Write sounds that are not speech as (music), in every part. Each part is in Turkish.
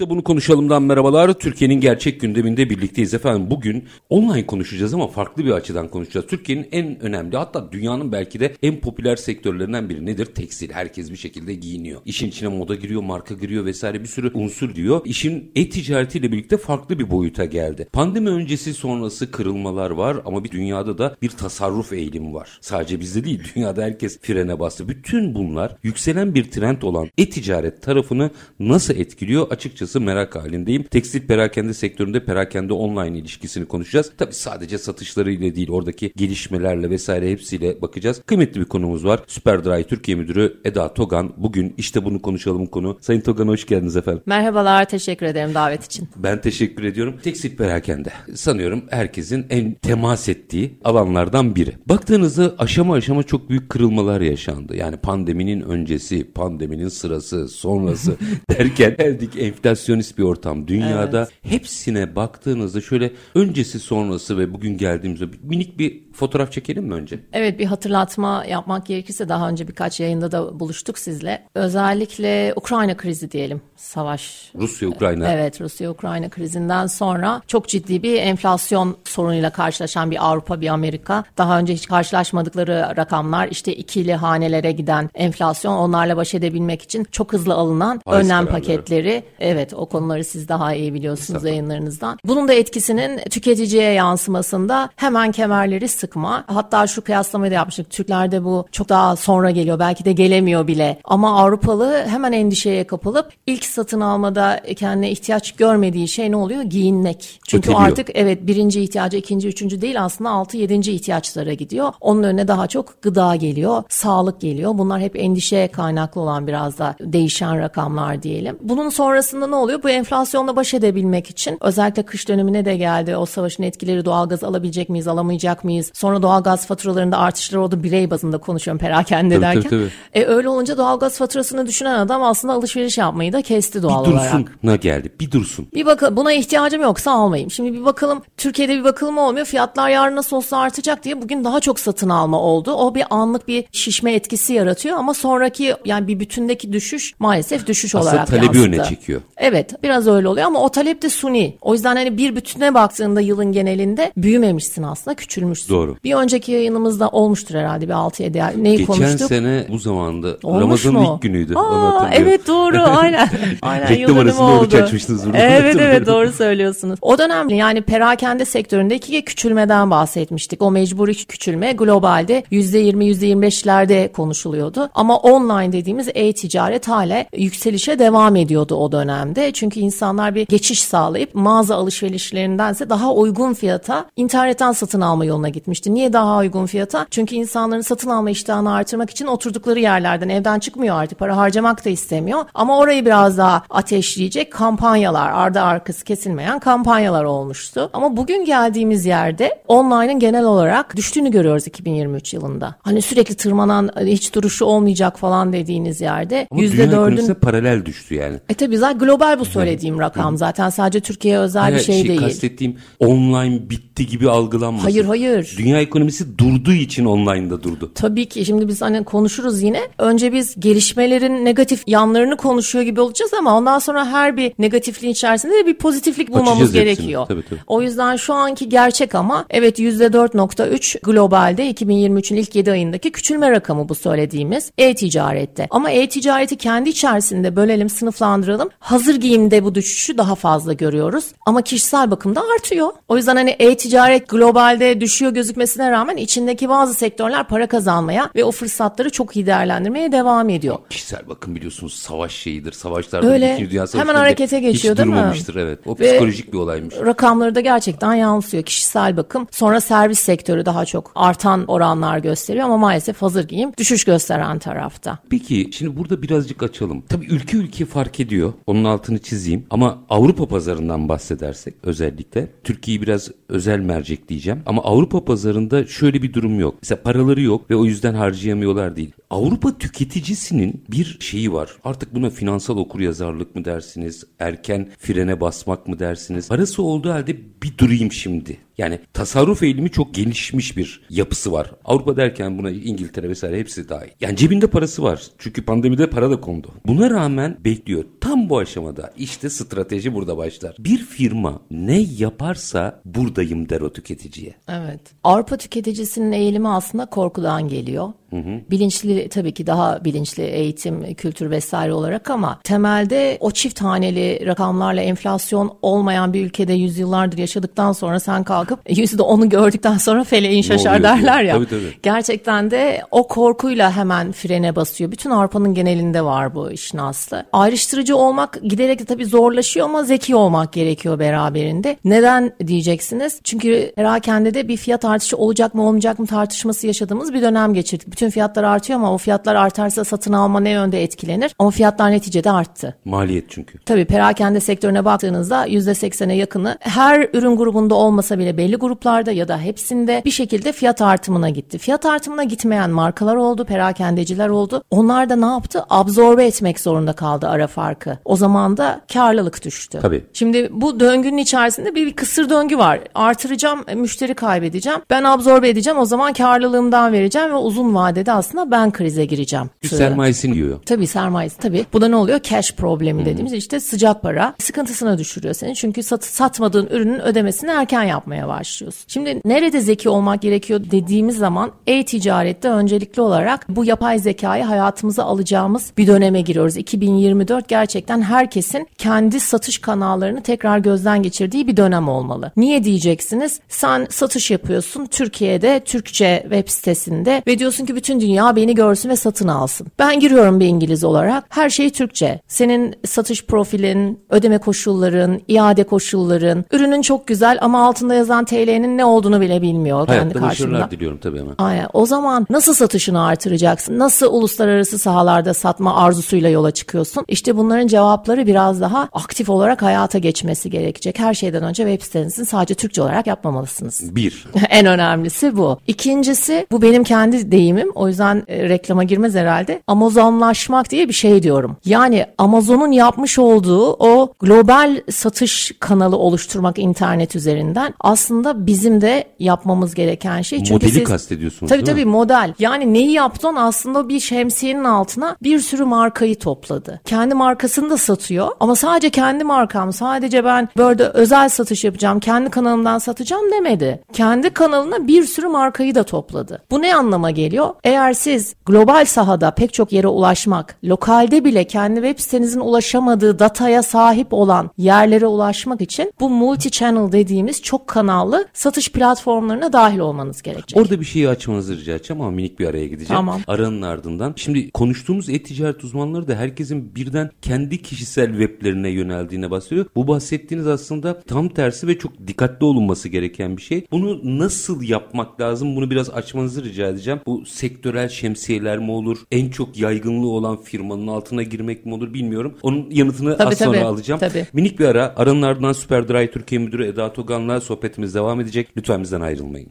İşte bunu konuşalımdan merhabalar. Türkiye'nin gerçek gündeminde birlikteyiz efendim. Bugün online konuşacağız ama farklı bir açıdan konuşacağız. Türkiye'nin en önemli hatta dünyanın belki de en popüler sektörlerinden biri nedir? Tekstil. Herkes bir şekilde giyiniyor. İşin içine moda giriyor, marka giriyor vesaire bir sürü unsur diyor. İşin e-ticaretiyle birlikte farklı bir boyuta geldi. Pandemi öncesi sonrası kırılmalar var ama bir dünyada da bir tasarruf eğilimi var. Sadece bizde değil dünyada herkes frene bastı. Bütün bunlar yükselen bir trend olan e-ticaret tarafını nasıl etkiliyor açıkçası açıkçası merak halindeyim. Tekstil perakende sektöründe perakende online ilişkisini konuşacağız. Tabi sadece satışlarıyla değil oradaki gelişmelerle vesaire hepsiyle bakacağız. Kıymetli bir konumuz var. Superdry Türkiye Müdürü Eda Togan. Bugün işte bunu konuşalım konu. Sayın Togan hoş geldiniz efendim. Merhabalar teşekkür ederim davet için. Ben teşekkür ediyorum. Tekstil perakende sanıyorum herkesin en temas ettiği alanlardan biri. Baktığınızda aşama aşama çok büyük kırılmalar yaşandı. Yani pandeminin öncesi, pandeminin sırası, sonrası (laughs) derken geldik enflasyon enflasyonist bir ortam. Dünyada evet. hepsine baktığınızda şöyle öncesi sonrası ve bugün geldiğimizde minik bir fotoğraf çekelim mi önce? Evet bir hatırlatma yapmak gerekirse daha önce birkaç yayında da buluştuk sizle. Özellikle Ukrayna krizi diyelim. Savaş. Rusya-Ukrayna. Evet Rusya-Ukrayna krizinden sonra çok ciddi bir enflasyon sorunuyla karşılaşan bir Avrupa bir Amerika. Daha önce hiç karşılaşmadıkları rakamlar işte ikili hanelere giden enflasyon onlarla baş edebilmek için çok hızlı alınan Faiz önlem kararları. paketleri. Evet o konuları siz daha iyi biliyorsunuz yayınlarınızdan. Bunun da etkisinin tüketiciye yansımasında hemen kemerleri sıkma. Hatta şu kıyaslamayı da yapmıştık. Türklerde bu çok daha sonra geliyor. Belki de gelemiyor bile. Ama Avrupalı hemen endişeye kapılıp ilk satın almada kendine ihtiyaç görmediği şey ne oluyor? Giyinmek. Çünkü Öteliyor. artık evet birinci ihtiyacı, ikinci, üçüncü değil aslında altı, yedinci ihtiyaçlara gidiyor. Onun önüne daha çok gıda geliyor, sağlık geliyor. Bunlar hep endişeye kaynaklı olan biraz da değişen rakamlar diyelim. Bunun sonrasında ne oluyor? Bu enflasyonla baş edebilmek için özellikle kış dönemine de geldi. O savaşın etkileri doğalgaz alabilecek miyiz, alamayacak mıyız? Sonra doğalgaz faturalarında artışlar oldu. Birey bazında konuşuyorum perakende tabii, derken. Tabii, tabii. E, öyle olunca doğalgaz faturasını düşünen adam aslında alışveriş yapmayı da kesti doğal bir olarak. Bir geldi. Bir dursun. Bir bakalım buna ihtiyacım yoksa almayayım. Şimdi bir bakalım Türkiye'de bir bakalım olmuyor. Fiyatlar yarın nasıl olsa artacak diye bugün daha çok satın alma oldu. O bir anlık bir şişme etkisi yaratıyor ama sonraki yani bir bütündeki düşüş maalesef düşüş Aslında olarak talebi yansıdı. öne çekiyor. Evet biraz öyle oluyor ama o talep de suni. O yüzden hani bir bütüne baktığında yılın genelinde büyümemişsin aslında küçülmüşsün. Doğru. Bir önceki yayınımızda olmuştur herhalde bir 6-7 ay. Neyi Geçen konuştuk? Geçen sene bu zamanda Ramazan'ın ilk günüydü. Aa, evet doğru (laughs) aynen. aynen Reklam arasında oldu. oruç açmıştınız. Burada. Evet evet doğru söylüyorsunuz. O dönemde yani perakende sektöründeki küçülmeden bahsetmiştik. O mecburi küçülme globalde %20 %25'lerde konuşuluyordu. Ama online dediğimiz e-ticaret hala yükselişe devam ediyordu o dönemde. Çünkü insanlar bir geçiş sağlayıp mağaza alışverişlerindense daha uygun fiyata internetten satın alma yoluna gitmişti. Niye daha uygun fiyata? Çünkü insanların satın alma iştahını artırmak için oturdukları yerlerden evden çıkmıyor artık. Para harcamak da istemiyor. Ama orayı biraz daha ateşleyecek kampanyalar, ardı arkası kesilmeyen kampanyalar olmuştu. Ama bugün geldiğimiz yerde online'ın genel olarak düştüğünü görüyoruz 2023 yılında. Hani sürekli tırmanan hiç duruşu olmayacak falan dediğiniz yerde Ama %4'ün paralel düştü yani. E tabi zaten global bu söylediğim evet. rakam zaten sadece Türkiye'ye özel hayır, bir şey, şey değil. Kastettiğim online bitti gibi algılanmasın. Hayır hayır. Dünya ekonomisi durduğu için online'da durdu. Tabii ki şimdi biz hani konuşuruz yine. Önce biz gelişmelerin negatif yanlarını konuşuyor gibi olacağız ama ondan sonra her bir negatifliğin içerisinde de bir pozitiflik bulmamız Açacağız gerekiyor. Tabii, tabii. O yüzden şu anki gerçek ama evet %4.3 globalde 2023'ün ilk 7 ayındaki küçülme rakamı bu söylediğimiz e-ticarette. Ama e-ticareti kendi içerisinde bölelim, sınıflandıralım. Hazır giyimde bu düşüşü daha fazla görüyoruz ama kişisel bakımda artıyor. O yüzden hani e-ticaret globalde düşüyor gözükmesine rağmen içindeki bazı sektörler para kazanmaya ve o fırsatları çok iyi değerlendirmeye devam ediyor. Kişisel bakım biliyorsunuz savaş şeyidir. Savaşlarda Öyle. Dünya Hemen harekete geçiyor değil mi? evet. O ve psikolojik bir olaymış. Rakamları da gerçekten yansıyor. Kişisel bakım. Sonra servis sektörü daha çok artan oranlar gösteriyor ama maalesef hazır giyim düşüş gösteren tarafta. Peki şimdi burada birazcık açalım. Tabii ülke ülke fark ediyor. Onun altını çizeyim. Ama Avrupa pazarından bahsedersek özellikle Türkiye'yi biraz özel mercek diyeceğim. Ama Avrupa pazarında şöyle bir durum yok. Mesela paraları yok ve o yüzden harcayamıyorlar değil. Avrupa tüketicisinin bir şeyi var. Artık buna finansal okuryazarlık mı dersiniz? Erken frene basmak mı dersiniz? Parası olduğu halde bir durayım şimdi. Yani tasarruf eğilimi çok gelişmiş bir yapısı var. Avrupa derken buna İngiltere vesaire hepsi dahil. Yani cebinde parası var. Çünkü pandemide para da kondu. Buna rağmen bekliyor. Tam bu aşamada işte strateji burada başlar. Bir firma ne yaparsa buradayım der o tüketiciye. Evet. Avrupa tüketicisinin eğilimi aslında korkudan geliyor. Hı hı. Bilinçli tabii ki daha bilinçli eğitim, kültür vesaire olarak ama temelde o çift haneli rakamlarla enflasyon olmayan bir ülkede yüzyıllardır yaşadıktan sonra sen kalkıp (laughs) yüzde onu gördükten sonra feleğin şaşar derler ya. Tabii, tabii. Gerçekten de o korkuyla hemen frene basıyor. Bütün Avrupa'nın genelinde var bu işin aslı. Ayrıştırıcı olmak giderek de tabii zorlaşıyor ama zeki olmak gerekiyor beraberinde. Neden diyeceksiniz? Çünkü perakende de bir fiyat artışı olacak mı olmayacak mı tartışması yaşadığımız bir dönem geçirdik bütün fiyatlar artıyor ama o fiyatlar artarsa satın alma ne yönde etkilenir? Ama fiyatlar neticede arttı. Maliyet çünkü. Tabii perakende sektörüne baktığınızda %80'e yakını her ürün grubunda olmasa bile belli gruplarda ya da hepsinde bir şekilde fiyat artımına gitti. Fiyat artımına gitmeyen markalar oldu, perakendeciler oldu. Onlar da ne yaptı? Absorbe etmek zorunda kaldı ara farkı. O zaman da karlılık düştü. Tabii. Şimdi bu döngünün içerisinde bir, bir kısır döngü var. Artıracağım, müşteri kaybedeceğim. Ben absorbe edeceğim o zaman karlılığımdan vereceğim ve uzun vadede vadede aslında ben krize gireceğim. Bir sermayesini yiyor. Tabii sermayesi tabii. Bu da ne oluyor? Cash problemi dediğimiz işte sıcak para sıkıntısına düşürüyor seni. Çünkü sat, satmadığın ürünün ödemesini erken yapmaya başlıyorsun. Şimdi nerede zeki olmak gerekiyor dediğimiz zaman e-ticarette öncelikli olarak bu yapay zekayı hayatımıza alacağımız bir döneme giriyoruz. 2024 gerçekten herkesin kendi satış kanallarını tekrar gözden geçirdiği bir dönem olmalı. Niye diyeceksiniz? Sen satış yapıyorsun Türkiye'de Türkçe web sitesinde ve diyorsun ki bütün dünya beni görsün ve satın alsın. Ben giriyorum bir İngiliz olarak. Her şey Türkçe. Senin satış profilin, ödeme koşulların, iade koşulların, ürünün çok güzel ama altında yazan TL'nin ne olduğunu bile bilmiyor Hayatta kendi karşında. diliyorum tabii hemen. Aynen. O zaman nasıl satışını artıracaksın? Nasıl uluslararası sahalarda satma arzusuyla yola çıkıyorsun? İşte bunların cevapları biraz daha aktif olarak hayata geçmesi gerekecek. Her şeyden önce web sitenizin sadece Türkçe olarak yapmamalısınız. Bir. (laughs) en önemlisi bu. İkincisi bu benim kendi deyimim. O yüzden e, reklama girmez herhalde. Amazonlaşmak diye bir şey diyorum. Yani Amazon'un yapmış olduğu o global satış kanalı oluşturmak internet üzerinden aslında bizim de yapmamız gereken şey. Çünkü Modeli siz, kastediyorsunuz Tabii tabii model. Yani neyi yaptın aslında bir şemsiyenin altına bir sürü markayı topladı. Kendi markasını da satıyor ama sadece kendi markam sadece ben böyle özel satış yapacağım kendi kanalımdan satacağım demedi. Kendi kanalına bir sürü markayı da topladı. Bu ne anlama geliyor? Eğer siz global sahada pek çok yere ulaşmak, lokalde bile kendi web sitenizin ulaşamadığı dataya sahip olan yerlere ulaşmak için bu multi channel dediğimiz çok kanallı satış platformlarına dahil olmanız gerekecek. Orada bir şeyi açmanızı rica edeceğim ama minik bir araya gideceğim. Tamam. Aranın ardından. Şimdi konuştuğumuz e-ticaret uzmanları da herkesin birden kendi kişisel weblerine yöneldiğine bahsediyor. Bu bahsettiğiniz aslında tam tersi ve çok dikkatli olunması gereken bir şey. Bunu nasıl yapmak lazım? Bunu biraz açmanızı rica edeceğim. Bu sektörel şemsiyeler mi olur? En çok yaygınlığı olan firmanın altına girmek mi olur bilmiyorum. Onun yanıtını tabii, az tabii, sonra alacağım. Tabii. Minik bir ara. Aranın ardından Superdry Türkiye Müdürü Eda Togan'la sohbetimiz devam edecek. Lütfen bizden ayrılmayın.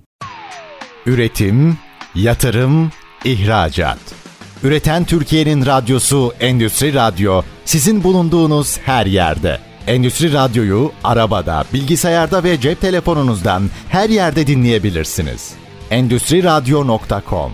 Üretim, yatırım, ihracat. Üreten Türkiye'nin radyosu Endüstri Radyo sizin bulunduğunuz her yerde. Endüstri Radyo'yu arabada, bilgisayarda ve cep telefonunuzdan her yerde dinleyebilirsiniz. Endüstri Radyo.com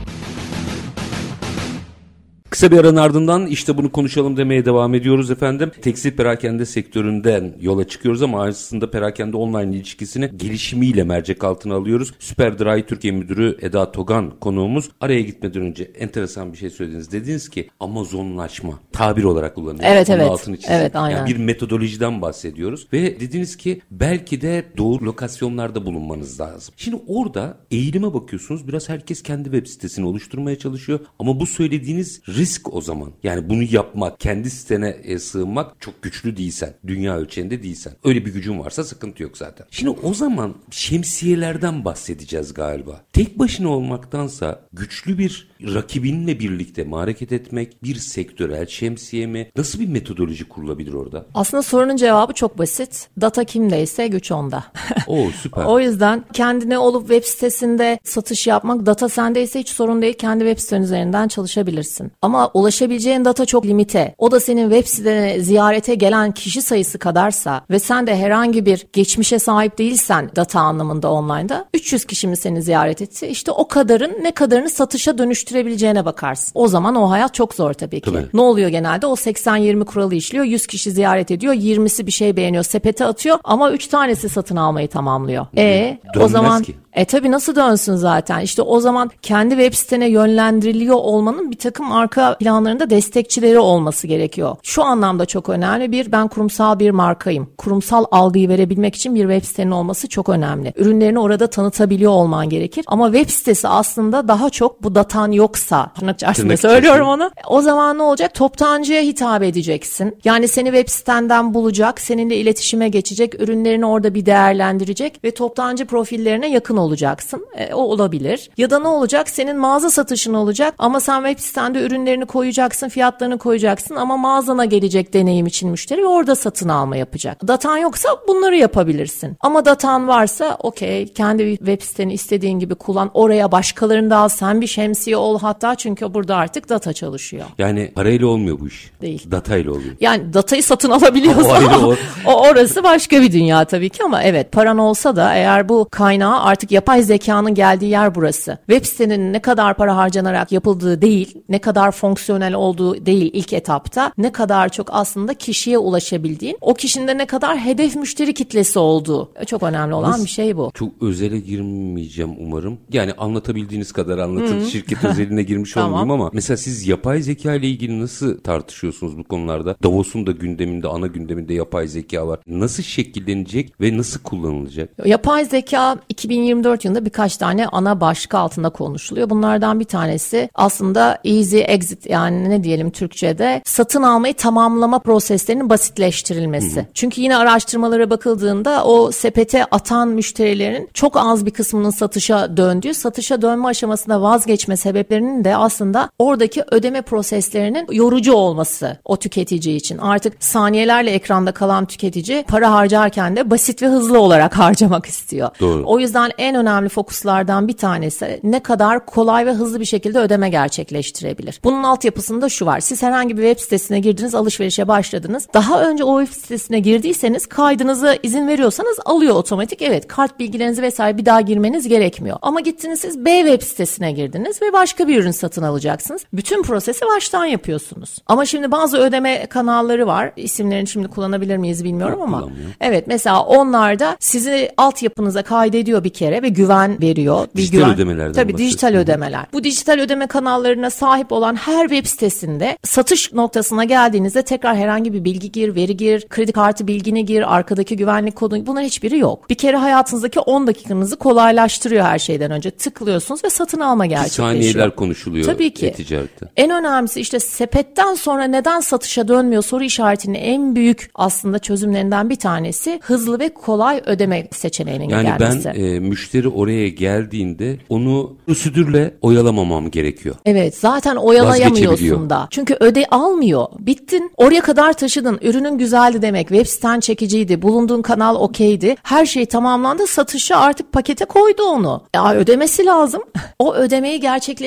Kısa bir aranın ardından işte bunu konuşalım demeye devam ediyoruz efendim. Tekstil perakende sektöründen yola çıkıyoruz ama aslında perakende online ilişkisini gelişimiyle mercek altına alıyoruz. Süper Dry Türkiye Müdürü Eda Togan konuğumuz. Araya gitmeden önce enteresan bir şey söylediniz. Dediniz ki Amazonlaşma tabir olarak kullanıyoruz. Evet Bunun evet. Altını evet aynen. Yani bir metodolojiden bahsediyoruz. Ve dediniz ki belki de doğru lokasyonlarda bulunmanız lazım. Şimdi orada eğilime bakıyorsunuz. Biraz herkes kendi web sitesini oluşturmaya çalışıyor. Ama bu söylediğiniz risk risk o zaman. Yani bunu yapmak, kendi sitene e, sığınmak çok güçlü değilsen, dünya ölçeğinde değilsen. Öyle bir gücün varsa sıkıntı yok zaten. Şimdi o zaman şemsiyelerden bahsedeceğiz galiba. Tek başına olmaktansa güçlü bir rakibinle birlikte mi hareket etmek, bir sektörel şemsiye mi? Nasıl bir metodoloji kurulabilir orada? Aslında sorunun cevabı çok basit. Data kimdeyse güç onda. (laughs) Oo süper. o yüzden kendine olup web sitesinde satış yapmak data sendeyse hiç sorun değil. Kendi web siten üzerinden çalışabilirsin. Ama ulaşabileceğin data çok limite. O da senin web sitene ziyarete gelen kişi sayısı kadarsa ve sen de herhangi bir geçmişe sahip değilsen data anlamında online'da 300 kişi mi seni ziyaret etti? İşte o kadarın ne kadarını satışa dönüştürebileceğine bakarsın. O zaman o hayat çok zor tabii ki. Tabii. Ne oluyor genelde? O 80-20 kuralı işliyor. 100 kişi ziyaret ediyor. 20'si bir şey beğeniyor. Sepete atıyor ama 3 tanesi satın almayı tamamlıyor. E o Dönmez zaman ki. e tabi nasıl dönsün zaten? İşte o zaman kendi web sitene yönlendiriliyor olmanın bir takım arka planlarında destekçileri olması gerekiyor. Şu anlamda çok önemli. Bir, ben kurumsal bir markayım. Kurumsal algıyı verebilmek için bir web sitenin olması çok önemli. Ürünlerini orada tanıtabiliyor olman gerekir. Ama web sitesi aslında daha çok bu datan yoksa, tırnak içerisinde Tırnak söylüyorum onu. O zaman ne olacak? Toptancıya hitap edeceksin. Yani seni web sitenden bulacak, seninle iletişime geçecek, ürünlerini orada bir değerlendirecek ve toptancı profillerine yakın olacaksın. E, o olabilir. Ya da ne olacak? Senin mağaza satışın olacak ama sen web sitende ürünlerini koyacaksın, fiyatlarını koyacaksın ama mağazana gelecek deneyim için müşteri ve orada satın alma yapacak. Datan yoksa bunları yapabilirsin. Ama datan varsa okey kendi web siteni istediğin gibi kullan. Oraya başkalarını da al. Sen bir şemsiye ol hatta çünkü burada artık data çalışıyor. Yani parayla olmuyor bu iş. Değil. Datayla oluyor. Yani datayı satın (laughs) alabiliyorsun. O ayrı o. o orası başka bir dünya tabii ki ama evet paran olsa da eğer bu kaynağı artık yapay zekanın geldiği yer burası. Web sitenin ne kadar para harcanarak yapıldığı değil, ne kadar fonksiyonel olduğu değil ilk etapta, ne kadar çok aslında kişiye ulaşabildiğin, o kişinin de ne kadar hedef müşteri kitlesi olduğu. Çok önemli olan bir şey bu. Çok özele girmeyeceğim umarım. Yani anlatabildiğiniz kadar anlatın. Şirket özeline girmiş Tamam. olmayayım ama mesela siz yapay zeka ile ilgili nasıl tartışıyorsunuz bu konularda? Davos'un da gündeminde, ana gündeminde yapay zeka var. Nasıl şekillenecek ve nasıl kullanılacak? Yapay zeka 2024 yılında birkaç tane ana başlık altında konuşuluyor. Bunlardan bir tanesi aslında easy exit yani ne diyelim Türkçe'de satın almayı tamamlama proseslerinin basitleştirilmesi. Çünkü yine araştırmalara bakıldığında o sepete atan müşterilerin çok az bir kısmının satışa döndüğü, satışa dönme aşamasında vazgeçme sebeplerinin de aslında oradaki ödeme proseslerinin yorucu olması o tüketici için. Artık saniyelerle ekranda kalan tüketici para harcarken de basit ve hızlı olarak (laughs) harcamak istiyor. Doğru. O yüzden en önemli fokuslardan bir tanesi ne kadar kolay ve hızlı bir şekilde ödeme gerçekleştirebilir. Bunun altyapısında şu var. Siz herhangi bir web sitesine girdiniz, alışverişe başladınız. Daha önce o web sitesine girdiyseniz kaydınıza izin veriyorsanız alıyor otomatik. Evet kart bilgilerinizi vesaire bir daha girmeniz gerekmiyor. Ama gittiniz siz B web sitesine girdiniz ve başka bir ürün satın alacaksınız. Bütün prosesi baştan yapıyorsunuz. Ama şimdi bazı ödeme kanalları var. İsimlerini şimdi kullanabilir miyiz bilmiyorum Yok, ama. Evet mesela onlarda sizi altyapınıza kaydediyor bir kere ve güven veriyor. Bir Dijital güven. ödemelerden Tabii dijital ödemeler. Bu dijital ödeme kanallarına sahip olan her web sitesinde satış noktasına geldiğinizde tekrar herhangi bir bilgi gir, veri gir, kredi kartı bilgini gir, arkadaki güvenlik kodu bunların hiçbiri yok. Bir kere hayatınızdaki 10 dakikanızı kolaylaştırıyor her şeyden önce. Tıklıyorsunuz ve satın alma gerçekleşiyor. Saniyeler konuşuluyor Tabii ki. e-ticarette. En önemlisi işte sepetten sonra neden satışa dönmüyor soru işaretinin en büyük aslında çözümlerinden bir tanesi hızlı ve kolay ödeme seçeneğinin Yani gelmesi. ben e, müşteri oraya geldiğinde onu prosedürle oyalamamam gerekiyor. Evet zaten oyalayamıyorsun da. Çünkü öde almıyor. Bittin. Oraya kadar taşıdın. Ürünün güzeldi demek. Web siten çekiciydi. Bulunduğun kanal okeydi. Her şey tamamlandı. Satışa artık pakete koydu onu. Ya ödemesi lazım. (laughs) O ödemeyi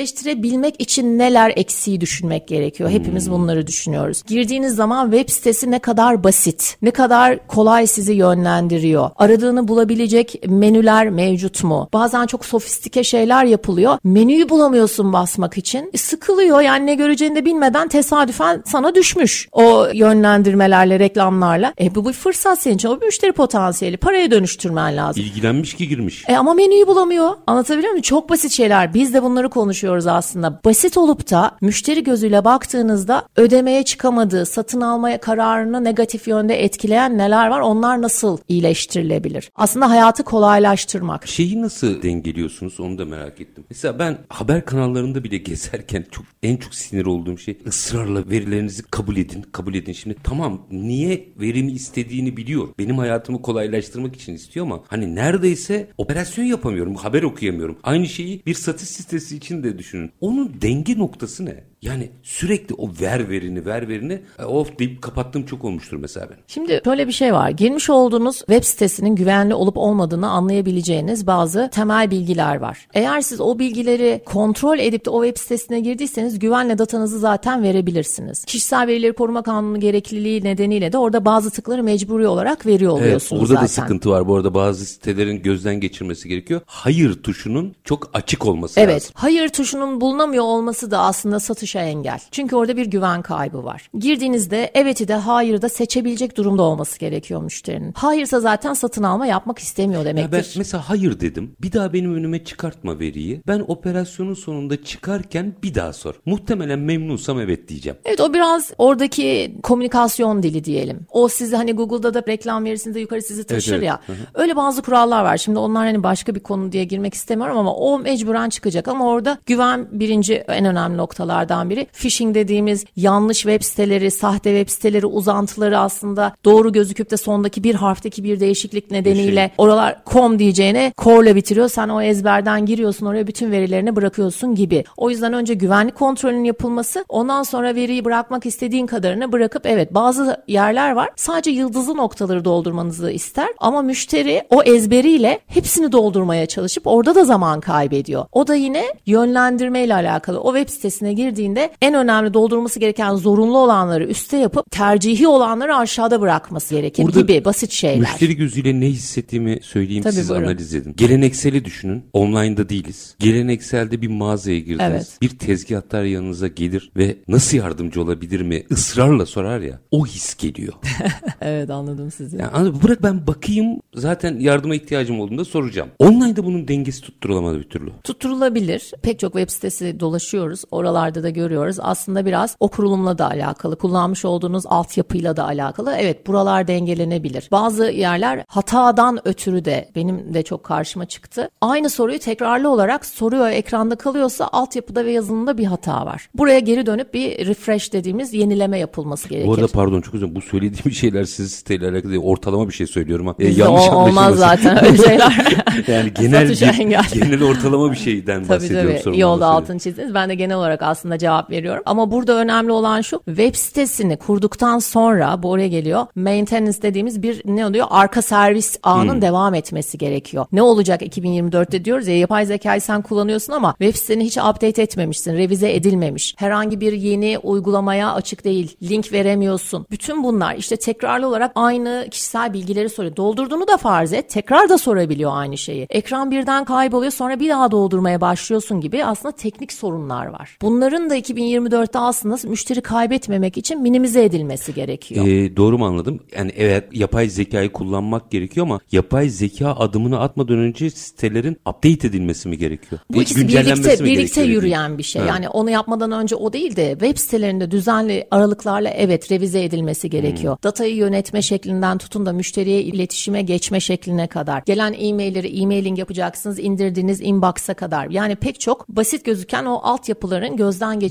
gerçekleştirebilmek için neler eksiği düşünmek gerekiyor. Hepimiz bunları düşünüyoruz. Girdiğiniz zaman web sitesi ne kadar basit, ne kadar kolay sizi yönlendiriyor. Aradığını bulabilecek menüler mevcut mu? Bazen çok sofistike şeyler yapılıyor. Menüyü bulamıyorsun basmak için. E, sıkılıyor yani ne göreceğini de bilmeden tesadüfen sana düşmüş. O yönlendirmelerle, reklamlarla. E bu bir fırsat senin için. O bir müşteri potansiyeli. Paraya dönüştürmen lazım. İlgilenmiş ki girmiş. E ama menüyü bulamıyor. Anlatabiliyor muyum? Çok basit şeyler. Biz de bunları konuşuyoruz aslında. Basit olup da müşteri gözüyle baktığınızda ödemeye çıkamadığı, satın almaya kararını negatif yönde etkileyen neler var? Onlar nasıl iyileştirilebilir? Aslında hayatı kolaylaştırmak. şeyi nasıl dengeliyorsunuz onu da merak ettim. Mesela ben haber kanallarında bile (laughs) gezerken çok en çok sinir olduğum şey ısrarla verilerinizi kabul edin, kabul edin. Şimdi tamam niye verimi istediğini biliyor. Benim hayatımı kolaylaştırmak için istiyor ama hani neredeyse operasyon yapamıyorum, haber okuyamıyorum. Aynı şeyi bir satış sitesi için de düşünün. Onun denge noktası ne? Yani sürekli o ver verini ver verini e, of deyip kapattığım çok olmuştur mesela ben. Şimdi şöyle bir şey var. Girmiş olduğunuz web sitesinin güvenli olup olmadığını anlayabileceğiniz bazı temel bilgiler var. Eğer siz o bilgileri kontrol edip de o web sitesine girdiyseniz güvenle datanızı zaten verebilirsiniz. Kişisel verileri koruma kanunu gerekliliği nedeniyle de orada bazı tıkları mecburi olarak veriyor oluyorsunuz evet, orada zaten. da sıkıntı var. Bu arada bazı sitelerin gözden geçirmesi gerekiyor. Hayır tuşunun çok açık olması evet, lazım. Evet. Hayır tuşunun bulunamıyor olması da aslında satışa engel. Çünkü orada bir güven kaybı var. Girdiğinizde evet'i de hayırı da seçebilecek durumda olması gerekiyor müşterinin. Hayırsa zaten satın alma yapmak istemiyor demektir. Ya ben mesela hayır dedim. Bir daha benim önüme çıkartma veriyi. Ben operasyonun sonunda çıkarken bir daha sor. Muhtemelen memnunsam evet diyeceğim. Evet o biraz oradaki komünikasyon dili diyelim. O sizi hani Google'da da reklam verirsinde yukarı sizi taşır evet. ya. Hı-hı. Öyle bazı kurallar var. Şimdi onlar hani başka bir konu diye girmek istemiyorum ama o mecburen çıkacak ama orada güven birinci en önemli noktalardan biri. Phishing dediğimiz yanlış web siteleri, sahte web siteleri, uzantıları aslında doğru gözüküp de sondaki bir harfteki bir değişiklik nedeniyle şey. oralar com diyeceğine core'la bitiriyor. Sen o ezberden giriyorsun oraya bütün verilerini bırakıyorsun gibi. O yüzden önce güvenlik kontrolünün yapılması ondan sonra veriyi bırakmak istediğin kadarını bırakıp evet bazı yerler var sadece yıldızlı noktaları doldurmanızı ister ama müşteri o ezberiyle hepsini doldurmaya çalışıp orada da zaman kaybediyor. O da yine yönlendirme ile alakalı. O web sitesine girdiğinde en önemli doldurması gereken zorunlu olanları üste yapıp tercihi olanları aşağıda bırakması gerekir Burada gibi basit şeyler. Müşteri gözüyle ne hissettiğimi söyleyeyim Tabii siz buyurun. analiz edin. Gelenekseli düşünün. Online'da değiliz. Gelenekselde bir mağazaya girdiniz. Evet. Bir tezgahtar yanınıza gelir ve nasıl yardımcı olabilir mi ısrarla sorar ya. O his geliyor. (laughs) evet anladım sizi. Yani bırak ben bakayım zaten yardıma ihtiyacım olduğunda soracağım. Online'da bunun dengesi tutturulamadı bir türlü. Tutturulabilir. Pek çok web sitesi dolaşıyoruz. Oralarda da görüyoruz. Aslında biraz o kurulumla da alakalı. Kullanmış olduğunuz altyapıyla da alakalı. Evet buralar dengelenebilir. Bazı yerler hatadan ötürü de benim de çok karşıma çıktı. Aynı soruyu tekrarlı olarak soruyor ekranda kalıyorsa altyapıda ve yazılımda bir hata var. Buraya geri dönüp bir refresh dediğimiz yenileme yapılması gerekir. Bu arada pardon çok özür Bu söylediğim şeyler siz siteyle alakalı değil. Ortalama bir şey söylüyorum ama. E, yanlış o, olmaz zaten öyle şeyler. (laughs) yani genel bir, genel ortalama bir şeyden bahsediyorum. Tabii tabii. İyi oldu altını çizdiniz. Ben de genel olarak aslında cevap veriyorum. Ama burada önemli olan şu web sitesini kurduktan sonra bu oraya geliyor. Maintenance dediğimiz bir ne oluyor? Arka servis ağının hmm. devam etmesi gerekiyor. Ne olacak 2024'te diyoruz ya yapay zekayı sen kullanıyorsun ama web siteni hiç update etmemişsin. Revize edilmemiş. Herhangi bir yeni uygulamaya açık değil. Link veremiyorsun. Bütün bunlar işte tekrarlı olarak aynı kişisel bilgileri soruyor. Doldurduğunu da farz et. Tekrar da sorabiliyor aynı şeyi. Ekran birden kayboluyor sonra bir daha doldurmaya başlıyorsun gibi aslında teknik sorunlar var. Bunların da 2024'te aslında müşteri kaybetmemek için minimize edilmesi gerekiyor. Ee, doğru mu anladım? Yani evet yapay zekayı kullanmak gerekiyor ama yapay zeka adımını atmadan önce sitelerin update edilmesi mi gerekiyor? Bu ikisi birlikte, birlikte yürüyen bir şey. Ha. Yani onu yapmadan önce o değil de web sitelerinde düzenli aralıklarla evet revize edilmesi gerekiyor. Hmm. Datayı yönetme şeklinden tutun da müşteriye iletişime geçme şekline kadar. Gelen e-mailleri e-mailing yapacaksınız indirdiğiniz inbox'a kadar. Yani pek çok basit gözüken o altyapıların gözden geçirilmesi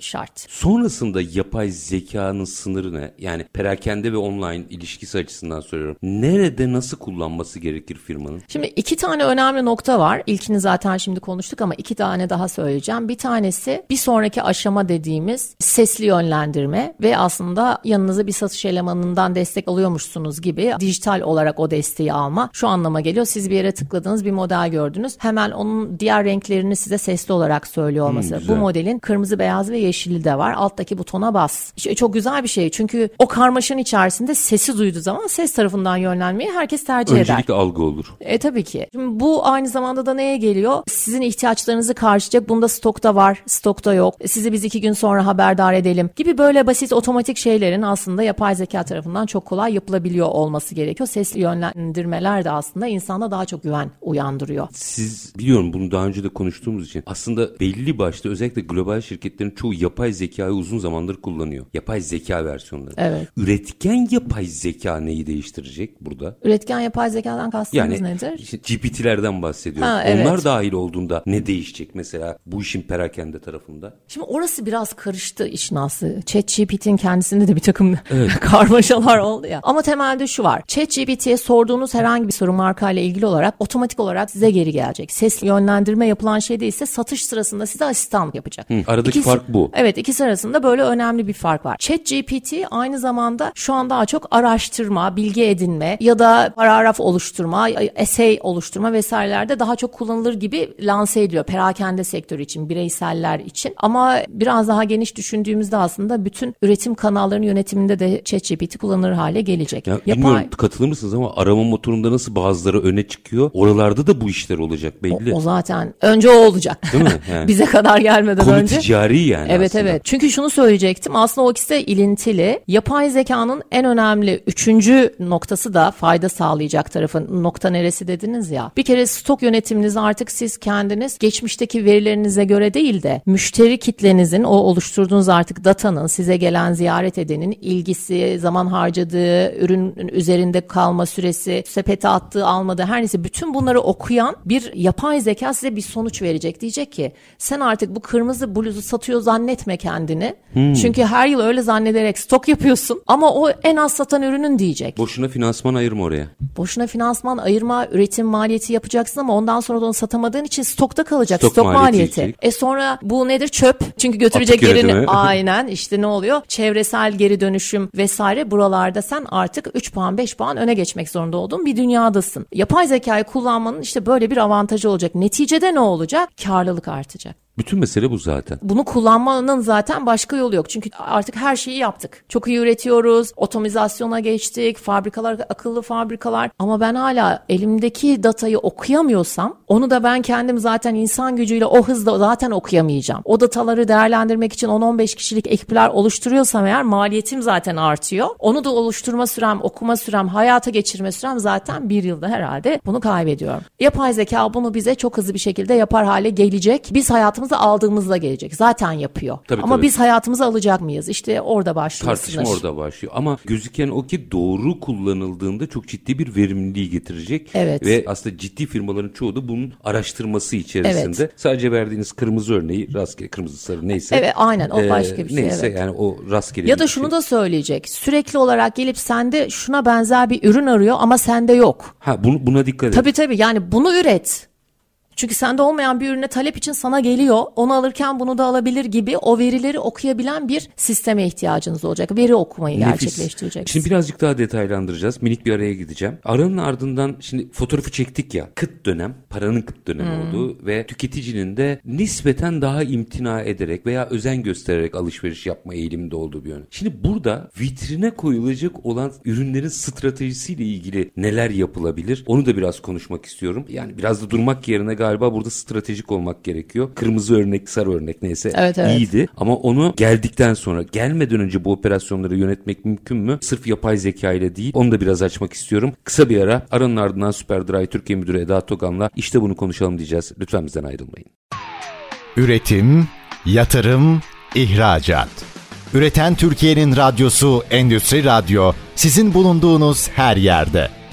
şart. Sonrasında yapay zekanın sınırı ne? Yani perakende ve online ilişkisi açısından soruyorum. Nerede nasıl kullanması gerekir firmanın? Şimdi iki tane önemli nokta var. İlkini zaten şimdi konuştuk ama iki tane daha söyleyeceğim. Bir tanesi bir sonraki aşama dediğimiz sesli yönlendirme ve aslında yanınıza bir satış elemanından destek alıyormuşsunuz gibi dijital olarak o desteği alma. Şu anlama geliyor. Siz bir yere tıkladınız bir model gördünüz. Hemen onun diğer renklerini size sesli olarak söylüyor olması. Hmm, Bu modelin kırmızı, beyaz ve yeşili de var. Alttaki butona bas. İşte çok güzel bir şey. Çünkü o karmaşanın içerisinde sesi duyduğu zaman ses tarafından yönlenmeyi herkes tercih Öncelikle eder. Öncelikle algı olur. E tabii ki. Şimdi bu aynı zamanda da neye geliyor? Sizin ihtiyaçlarınızı karşılayacak. Bunda stokta var, stokta yok. Sizi biz iki gün sonra haberdar edelim gibi böyle basit otomatik şeylerin aslında yapay zeka tarafından çok kolay yapılabiliyor olması gerekiyor. Sesli yönlendirmeler de aslında insanda daha çok güven uyandırıyor. Siz biliyorum bunu daha önce de konuştuğumuz için aslında belli başta özellikle global şirketlerin çoğu yapay zekayı uzun zamandır kullanıyor. Yapay zeka versiyonları. Evet. Üretken yapay zeka neyi değiştirecek burada? Üretken yapay zekadan kastınız Yani nedir? işte GPT'lerden bahsediyorum. Ha, evet. Onlar dahil olduğunda ne değişecek mesela bu işin perakende tarafında? Şimdi orası biraz karıştı işin aslı. ChatGPT'nin kendisinde de bir takım (laughs) karmaşalar oldu ya. Ama temelde şu var. ChatGPT'ye sorduğunuz herhangi bir soru markayla ilgili olarak otomatik olarak size geri gelecek. Ses yönlendirme yapılan şeyde ise satış sırasında size asistan yapacak. Aradaki fark bu. Evet ikisi arasında böyle önemli bir fark var. ChatGPT aynı zamanda şu an daha çok araştırma, bilgi edinme ya da paragraf oluşturma, essay oluşturma vesairelerde daha çok kullanılır gibi lanse ediliyor. Perakende sektörü için, bireyseller için. Ama biraz daha geniş düşündüğümüzde aslında bütün üretim kanallarının yönetiminde de ChatGPT kullanılır hale gelecek. Ya bilmiyorum katılır mısınız ama arama motorunda nasıl bazıları öne çıkıyor. Oralarda da bu işler olacak belli. O, o zaten önce o olacak. Değil mi? (laughs) Yani. Bize kadar gelmeden Konu önce. Ticari yani Evet aslında. evet. Çünkü şunu söyleyecektim. Aslında o ikisi de ilintili. Yapay zekanın en önemli üçüncü noktası da fayda sağlayacak tarafı. Nokta neresi dediniz ya. Bir kere stok yönetiminizi artık siz kendiniz geçmişteki verilerinize göre değil de müşteri kitlenizin o oluşturduğunuz artık datanın size gelen ziyaret edenin ilgisi, zaman harcadığı, ürün üzerinde kalma süresi, sepete attığı almadığı her neyse bütün bunları okuyan bir yapay zeka size bir sonuç verecek. Diyecek ki sen artık bu kırmızı bluzu satıyor zannetme kendini. Çünkü her yıl öyle zannederek stok yapıyorsun ama o en az satan ürünün diyecek. Boşuna finansman ayırma oraya. Boşuna finansman ayırma, üretim maliyeti yapacaksın ama ondan sonra da onu satamadığın için stokta kalacak. Stok Stok, maliyeti maliyeti. E sonra bu nedir? Çöp. Çünkü götürecek Atık yerini yönetimi. (laughs) aynen işte ne oluyor? Çevresel geri dönüşüm vesaire buralarda sen artık 3 puan 5 puan öne geçmek zorunda olduğun bir dünyadasın. Yapay zekayı kullanmanın işte böyle bir avantajı olacak. Neticede ne olacak? Karlılık artacak. Bütün mesele bu zaten. Bunu kullanmanın zaten başka yolu yok. Çünkü artık her şeyi yaptık. Çok iyi üretiyoruz. Otomizasyona geçtik. Fabrikalar akıllı fabrikalar. Ama ben hala elimdeki datayı okuyamıyorsam onu da ben kendim zaten insan gücüyle o hızla zaten okuyamayacağım. O dataları değerlendirmek için 10-15 kişilik ekipler oluşturuyorsam eğer maliyetim zaten artıyor. Onu da oluşturma sürem, okuma sürem, hayata geçirme sürem zaten bir yılda herhalde bunu kaybediyorum. Yapay zeka bunu bize çok hızlı bir şekilde yapar hale gelecek. Biz hayatımıza aldığımızda gelecek. Zaten yapıyor. Tabii, Ama tabii. biz hayatımıza alacak mıyız? İşte orada başlıyor Tartışma orada başlıyor. Ama gözüken o ki doğru kullanıldığında çok ciddi bir verimliliği getirecek. Evet. Ve aslında ciddi firmaların çoğu da bunun araştırması içerisinde. Evet. Sadece verdiğiniz kırmızı örneği rastgele kırmızı sarı neyse. Evet, aynen, o başka bir şey, Neyse evet. yani o rastgele Ya da şey. şunu da söyleyecek. Sürekli olarak gelip sende şuna benzer bir ürün arıyor ama sende yok. Ha bunu, buna dikkat et. Tabii tabii yani bunu üret. Çünkü sende olmayan bir ürüne talep için sana geliyor. Onu alırken bunu da alabilir gibi o verileri okuyabilen bir sisteme ihtiyacınız olacak. Veri okumayı Nefis. gerçekleştireceksiniz. Şimdi birazcık daha detaylandıracağız. Minik bir araya gideceğim. Aranın ardından şimdi fotoğrafı çektik ya. Kıt dönem, paranın kıt dönemi Hmm. olduğu ve tüketicinin de nispeten daha imtina ederek veya özen göstererek alışveriş yapma eğiliminde olduğu bir yön. Şimdi burada vitrine koyulacak olan ürünlerin stratejisiyle ilgili neler yapılabilir? Onu da biraz konuşmak istiyorum. Yani biraz da durmak yerine galiba burada stratejik olmak gerekiyor. Kırmızı örnek, sarı örnek neyse Evet, evet. iyiydi. Ama onu geldikten sonra gelmeden önce bu operasyonları yönetmek mümkün mü? Sırf yapay zeka ile değil. Onu da biraz açmak istiyorum. Kısa bir ara aranın ardından Superdry Türkiye Müdürü Eda Togan'la işte bunu konuşalım diyeceğiz. Lütfen bizden ayrılmayın. Üretim, yatırım, ihracat. Üreten Türkiye'nin radyosu Endüstri Radyo sizin bulunduğunuz her yerde.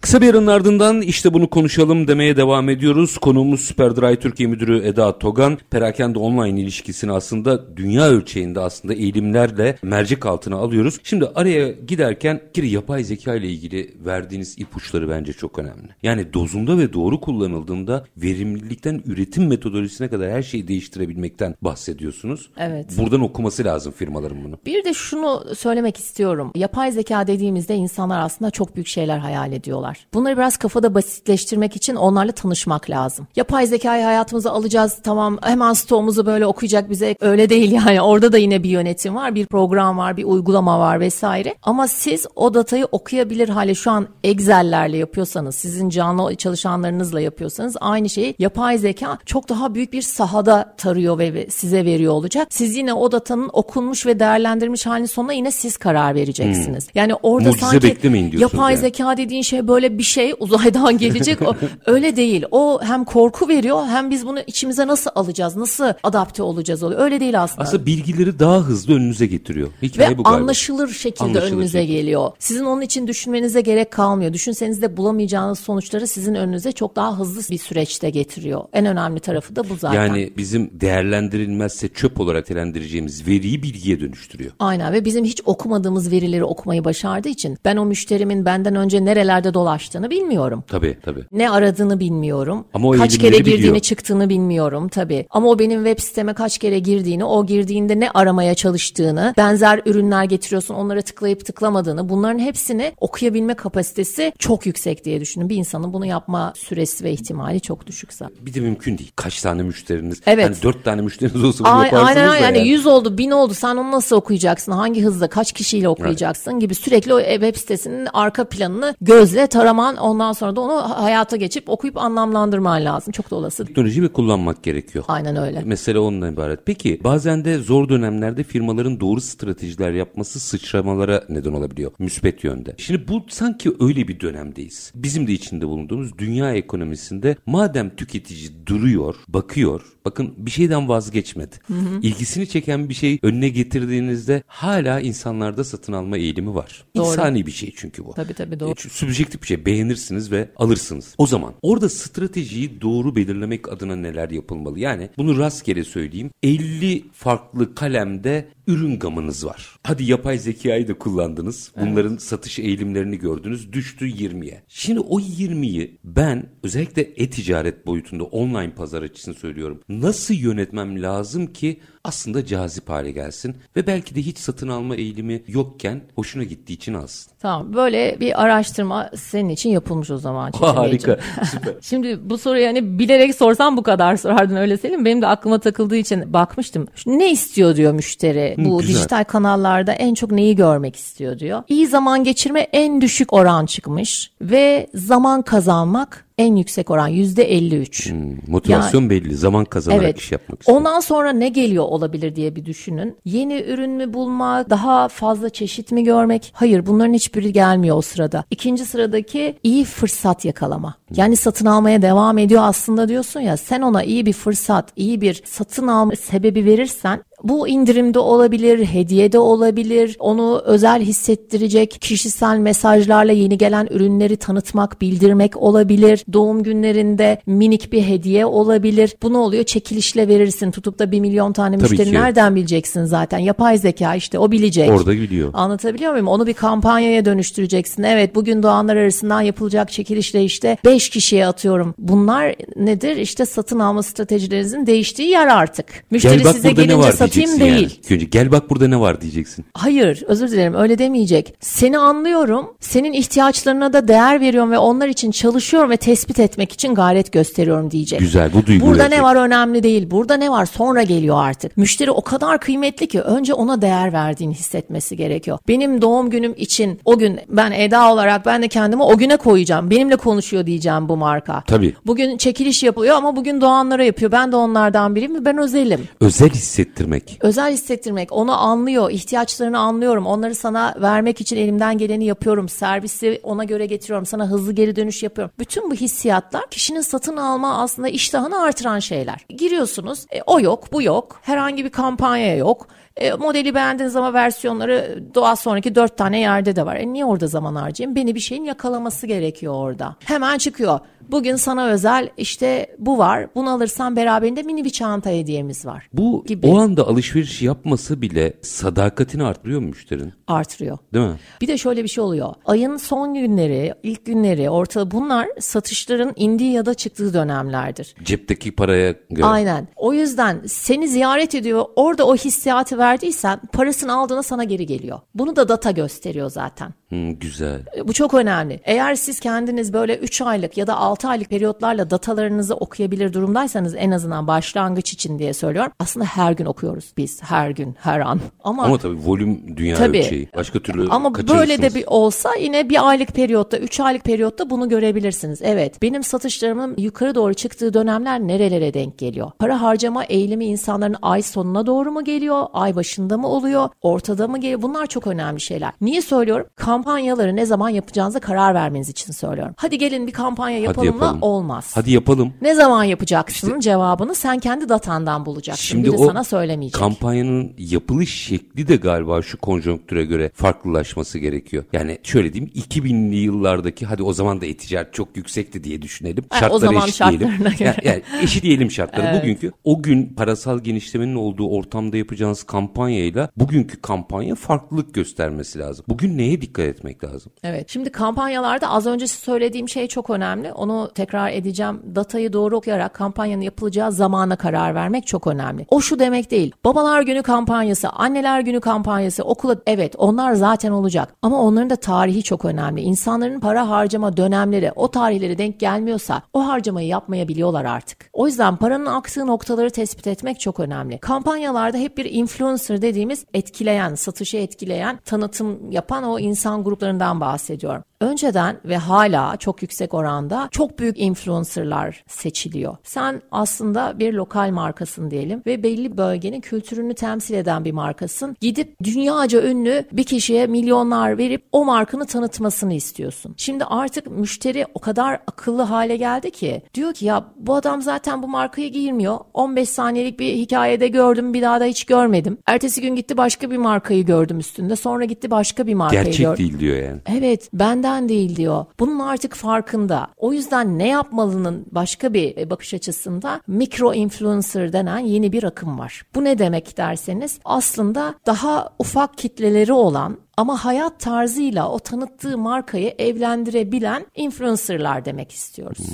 Kısa bir aranın ardından işte bunu konuşalım demeye devam ediyoruz. Konuğumuz Superdry Türkiye Müdürü Eda Togan. Perakende online ilişkisini aslında dünya ölçeğinde aslında eğilimlerle mercek altına alıyoruz. Şimdi araya giderken kiri yapay zeka ile ilgili verdiğiniz ipuçları bence çok önemli. Yani dozunda ve doğru kullanıldığında verimlilikten üretim metodolojisine kadar her şeyi değiştirebilmekten bahsediyorsunuz. Evet. Buradan okuması lazım firmaların bunu. Bir de şunu söylemek istiyorum. Yapay zeka dediğimizde insanlar aslında çok büyük şeyler hayal ediyorlar. Var. Bunları biraz kafada basitleştirmek için onlarla tanışmak lazım. Yapay zekayı hayatımıza alacağız tamam hemen stoğumuzu böyle okuyacak bize öyle değil yani. Orada da yine bir yönetim var, bir program var, bir uygulama var vesaire. Ama siz o datayı okuyabilir hale şu an Excel'lerle yapıyorsanız, sizin canlı çalışanlarınızla yapıyorsanız aynı şeyi yapay zeka çok daha büyük bir sahada tarıyor ve size veriyor olacak. Siz yine o datanın okunmuş ve değerlendirilmiş halini sonuna yine siz karar vereceksiniz. Hmm. Yani orada Mucize sanki beklemeyin yapay yani. zeka dediğin şey böyle bir şey uzaydan (laughs) gelecek. o, öyle değil. O hem korku veriyor hem biz bunu içimize nasıl alacağız? Nasıl adapte olacağız oluyor. Öyle değil aslında. Aslında bilgileri daha hızlı önünüze getiriyor. Hikaye Ve bu galiba. anlaşılır şekilde Anlaşılır önünüze şekilde. geliyor. Sizin onun için düşünmenize gerek kalmıyor. Düşünseniz de bulamayacağınız sonuçları sizin önünüze çok daha hızlı bir süreçte getiriyor. En önemli tarafı da bu zaten. Yani bizim değerlendirilmezse çöp olarak telendireceğimiz veriyi bilgiye dönüştürüyor. Aynen ve bizim hiç okumadığımız verileri okumayı başardığı için ben o müşterimin benden önce nerelerde dolaştığını bilmiyorum. Tabii tabii. Ne aradığını bilmiyorum. Ama o kaç kere girdiğini biliyor. çıktığını bilmiyorum tabii. Ama o benim web siteme kaç kere girdiğini, o girdiğinde ne aramaya çalıştığını, benzer ürünler getiriyorsun onlara tıklayıp tıklamadığını bunların hepsini okuyabilme kapasitesi çok yüksek diye düşünün. Bir insanın bunu yapma süresi ve ihtimali çok düşükse. Bir de mümkün değil. Kaç tane müşteriniz? Evet. Hani dört tane müşteriniz olsa bunu Ay, yaparsınız aynen da aynen yani yani. 100 oldu 1000 oldu sen onu nasıl okuyacaksın hangi hızda kaç kişiyle okuyacaksın gibi sürekli o web sitesinin arka planını gözle taraman ondan sonra da onu hayata geçip okuyup anlamlandırman lazım çok da olası. Teknoloji ve kullanmak gerekiyor. Aynen öyle. Mesele onunla ibaret. Peki bazen de zor dönemlerde firmaların doğru stratejiler yapması sıçramalara neden olabiliyor. Müspet yönde. Şimdi bu sanki öyle bir dönemdeyiz. Bizim de içinde bulunduğumuz dünya ekonomisinde madem tüketici duruyor, bakıyor. Bakın bir şeyden vazgeçmedi. İlgisini çeken bir şey önüne getirdiğinizde hala insanlarda satın alma eğilimi var. Doğru. İnsani bir şey çünkü bu. Tabii tabii doğru. E, Sübjektif bir şey. Beğenirsiniz ve alırsınız. O zaman orada stratejiyi doğru belirlemek adına neler yapılmalı? Yani bunu rastgele söyleyeyim. 50 farklı kalemde ürün gamınız var. Hadi yapay zekayı da kullandınız. Bunların satış eğilimlerini gördünüz. Düştü 20'ye. Şimdi o 20'yi ben özellikle e-ticaret boyutunda online pazar açısını söylüyorum. Nasıl yönetmem lazım ki aslında cazip hale gelsin ve belki de hiç satın alma eğilimi yokken hoşuna gittiği için alsın. Tamam böyle bir araştırma senin için yapılmış o zaman. (laughs) Çetin Harika. Süper. (laughs) Şimdi bu soruyu hani bilerek sorsam bu kadar sorardın öyle söyleyeyim. Benim de aklıma takıldığı için bakmıştım. Şu Ne istiyor diyor müşteri. Bu güzel. dijital kanallarda en çok neyi görmek istiyor diyor. İyi zaman geçirme en düşük oran çıkmış ve zaman kazanmak en yüksek oran yüzde 53. Hmm, motivasyon belli. Zaman kazanarak Evet. iş yapmak istiyor. Ondan sonra ne geliyor olabilir diye bir düşünün. Yeni ürün mü bulmak, daha fazla çeşit mi görmek? Hayır bunların hiçbiri gelmiyor o sırada. İkinci sıradaki iyi fırsat yakalama. Yani satın almaya devam ediyor aslında diyorsun ya sen ona iyi bir fırsat, iyi bir satın alma sebebi verirsen bu indirimde olabilir, hediyede olabilir, onu özel hissettirecek kişisel mesajlarla yeni gelen ürünleri tanıtmak, bildirmek olabilir. Doğum günlerinde minik bir hediye olabilir. Bu ne oluyor? Çekilişle verirsin. Tutup da bir milyon tane Tabii müşteri ki. nereden bileceksin zaten? Yapay zeka işte o bilecek. Orada biliyor. Anlatabiliyor muyum? Onu bir kampanyaya dönüştüreceksin. Evet bugün doğanlar arasından yapılacak çekilişle işte 5 kişiye atıyorum. Bunlar nedir? İşte satın alma stratejilerinizin değiştiği yer artık. Müşteri Gel size gelince var satayım değil. yani. Önce gel bak burada ne var diyeceksin. Hayır özür dilerim öyle demeyecek. Seni anlıyorum. Senin ihtiyaçlarına da değer veriyorum ve onlar için çalışıyorum ve tespit etmek için gayret gösteriyorum diyecek. Güzel bu duygu Burada ne var önemli değil. Burada ne var sonra geliyor artık. Müşteri o kadar kıymetli ki önce ona değer verdiğini hissetmesi gerekiyor. Benim doğum günüm için o gün ben Eda olarak ben de kendimi o güne koyacağım. Benimle konuşuyor diyeceğim bu marka. Tabii. Bugün çekiliş yapılıyor ama bugün doğanlara yapıyor. Ben de onlardan biriyim ve ben özelim. Özel hissettirmek. Özel hissettirmek, onu anlıyor, ihtiyaçlarını anlıyorum. Onları sana vermek için elimden geleni yapıyorum. Servisi ona göre getiriyorum. Sana hızlı geri dönüş yapıyorum. Bütün bu hissiyatlar kişinin satın alma aslında iştahını artıran şeyler. Giriyorsunuz, e, o yok, bu yok. Herhangi bir kampanya yok. E, modeli beğendiniz ama versiyonları daha sonraki dört tane yerde de var. E niye orada zaman harcayayım? Beni bir şeyin yakalaması gerekiyor orada. Hemen çıkıyor. Bugün sana özel işte bu var. Bunu alırsan beraberinde mini bir çanta hediyemiz var. Bu Gibi. o anda alışveriş yapması bile sadakatini artırıyor mu müşterinin? Artırıyor. Değil mi? Bir de şöyle bir şey oluyor. Ayın son günleri, ilk günleri, orta bunlar satışların indiği ya da çıktığı dönemlerdir. Cepteki paraya göre. Aynen. O yüzden seni ziyaret ediyor. Orada o hissiyatı verdiysen parasını aldığında sana geri geliyor. Bunu da data gösteriyor zaten. Hmm, güzel. Bu çok önemli. Eğer siz kendiniz böyle 3 aylık ya da 6 aylık periyotlarla datalarınızı okuyabilir durumdaysanız en azından başlangıç için diye söylüyorum. Aslında her gün okuyoruz biz. Her gün, her an. Ama, Ama tabii volüm dünya Tabii. ölçeği. Başka türlü ama böyle de bir olsa yine bir aylık periyotta, 3 aylık periyotta bunu görebilirsiniz. Evet, benim satışlarımın yukarı doğru çıktığı dönemler nerelere denk geliyor? Para harcama eğilimi insanların ay sonuna doğru mu geliyor? Ay başında mı oluyor? Ortada mı geliyor? Bunlar çok önemli şeyler. Niye söylüyorum? Kampanyaları ne zaman yapacağınıza karar vermeniz için söylüyorum. Hadi gelin bir kampanya yapalım, yapalım. mı? Olmaz. Hadi yapalım. Ne zaman yapacaksın cevabını sen kendi datandan bulacaksın. Şimdi Biri o sana söylemeyecek. kampanyanın yapılış şekli de galiba şu konjonktüre göre farklılaşması gerekiyor. Yani şöyle diyeyim 2000'li yıllardaki hadi o zaman da e-ticaret çok yüksekti diye düşünelim. O Şartları zaman eşitleyelim. Yani, yani eşitleyelim şartları. (laughs) Bugünkü o gün parasal genişlemenin olduğu ortamda yapacağınız kampanyayla bugünkü kampanya farklılık göstermesi lazım. Bugün neye dikkat etmek lazım? Evet. Şimdi kampanyalarda az önce söylediğim şey çok önemli. Onu tekrar edeceğim. Datayı doğru okuyarak kampanyanın yapılacağı zamana karar vermek çok önemli. O şu demek değil. Babalar günü kampanyası, anneler günü kampanyası, okula evet onlar zaten olacak. Ama onların da tarihi çok önemli. İnsanların para harcama dönemleri o tarihleri denk gelmiyorsa o harcamayı yapmayabiliyorlar artık. O yüzden paranın aktığı noktaları tespit etmek çok önemli. Kampanyalarda hep bir influencer dediğimiz etkileyen, satışı etkileyen, tanıtım yapan o insan gruplarından bahsediyorum. Önceden ve hala çok yüksek oranda çok büyük influencerlar seçiliyor. Sen aslında bir lokal markasın diyelim ve belli bölgenin kültürünü temsil eden bir markasın. Gidip dünyaca ünlü bir kişiye milyonlar verip o markanı tanıtmasını istiyorsun. Şimdi artık müşteri o kadar akıllı hale geldi ki diyor ki ya bu adam zaten bu markayı giymiyor. 15 saniyelik bir hikayede gördüm bir daha da hiç görmedim. Ertesi gün gitti başka bir markayı gördüm üstünde. Sonra gitti başka bir markayı Gerçek gördüm. değil diyor yani. Evet benden değil diyor. Bunun artık farkında. O yüzden ne yapmalının başka bir bakış açısında mikro influencer denen yeni bir akım var. Bu ne demek derseniz aslında daha ufak kitleleri olan ama hayat tarzıyla o tanıttığı markayı evlendirebilen influencerlar demek istiyoruz.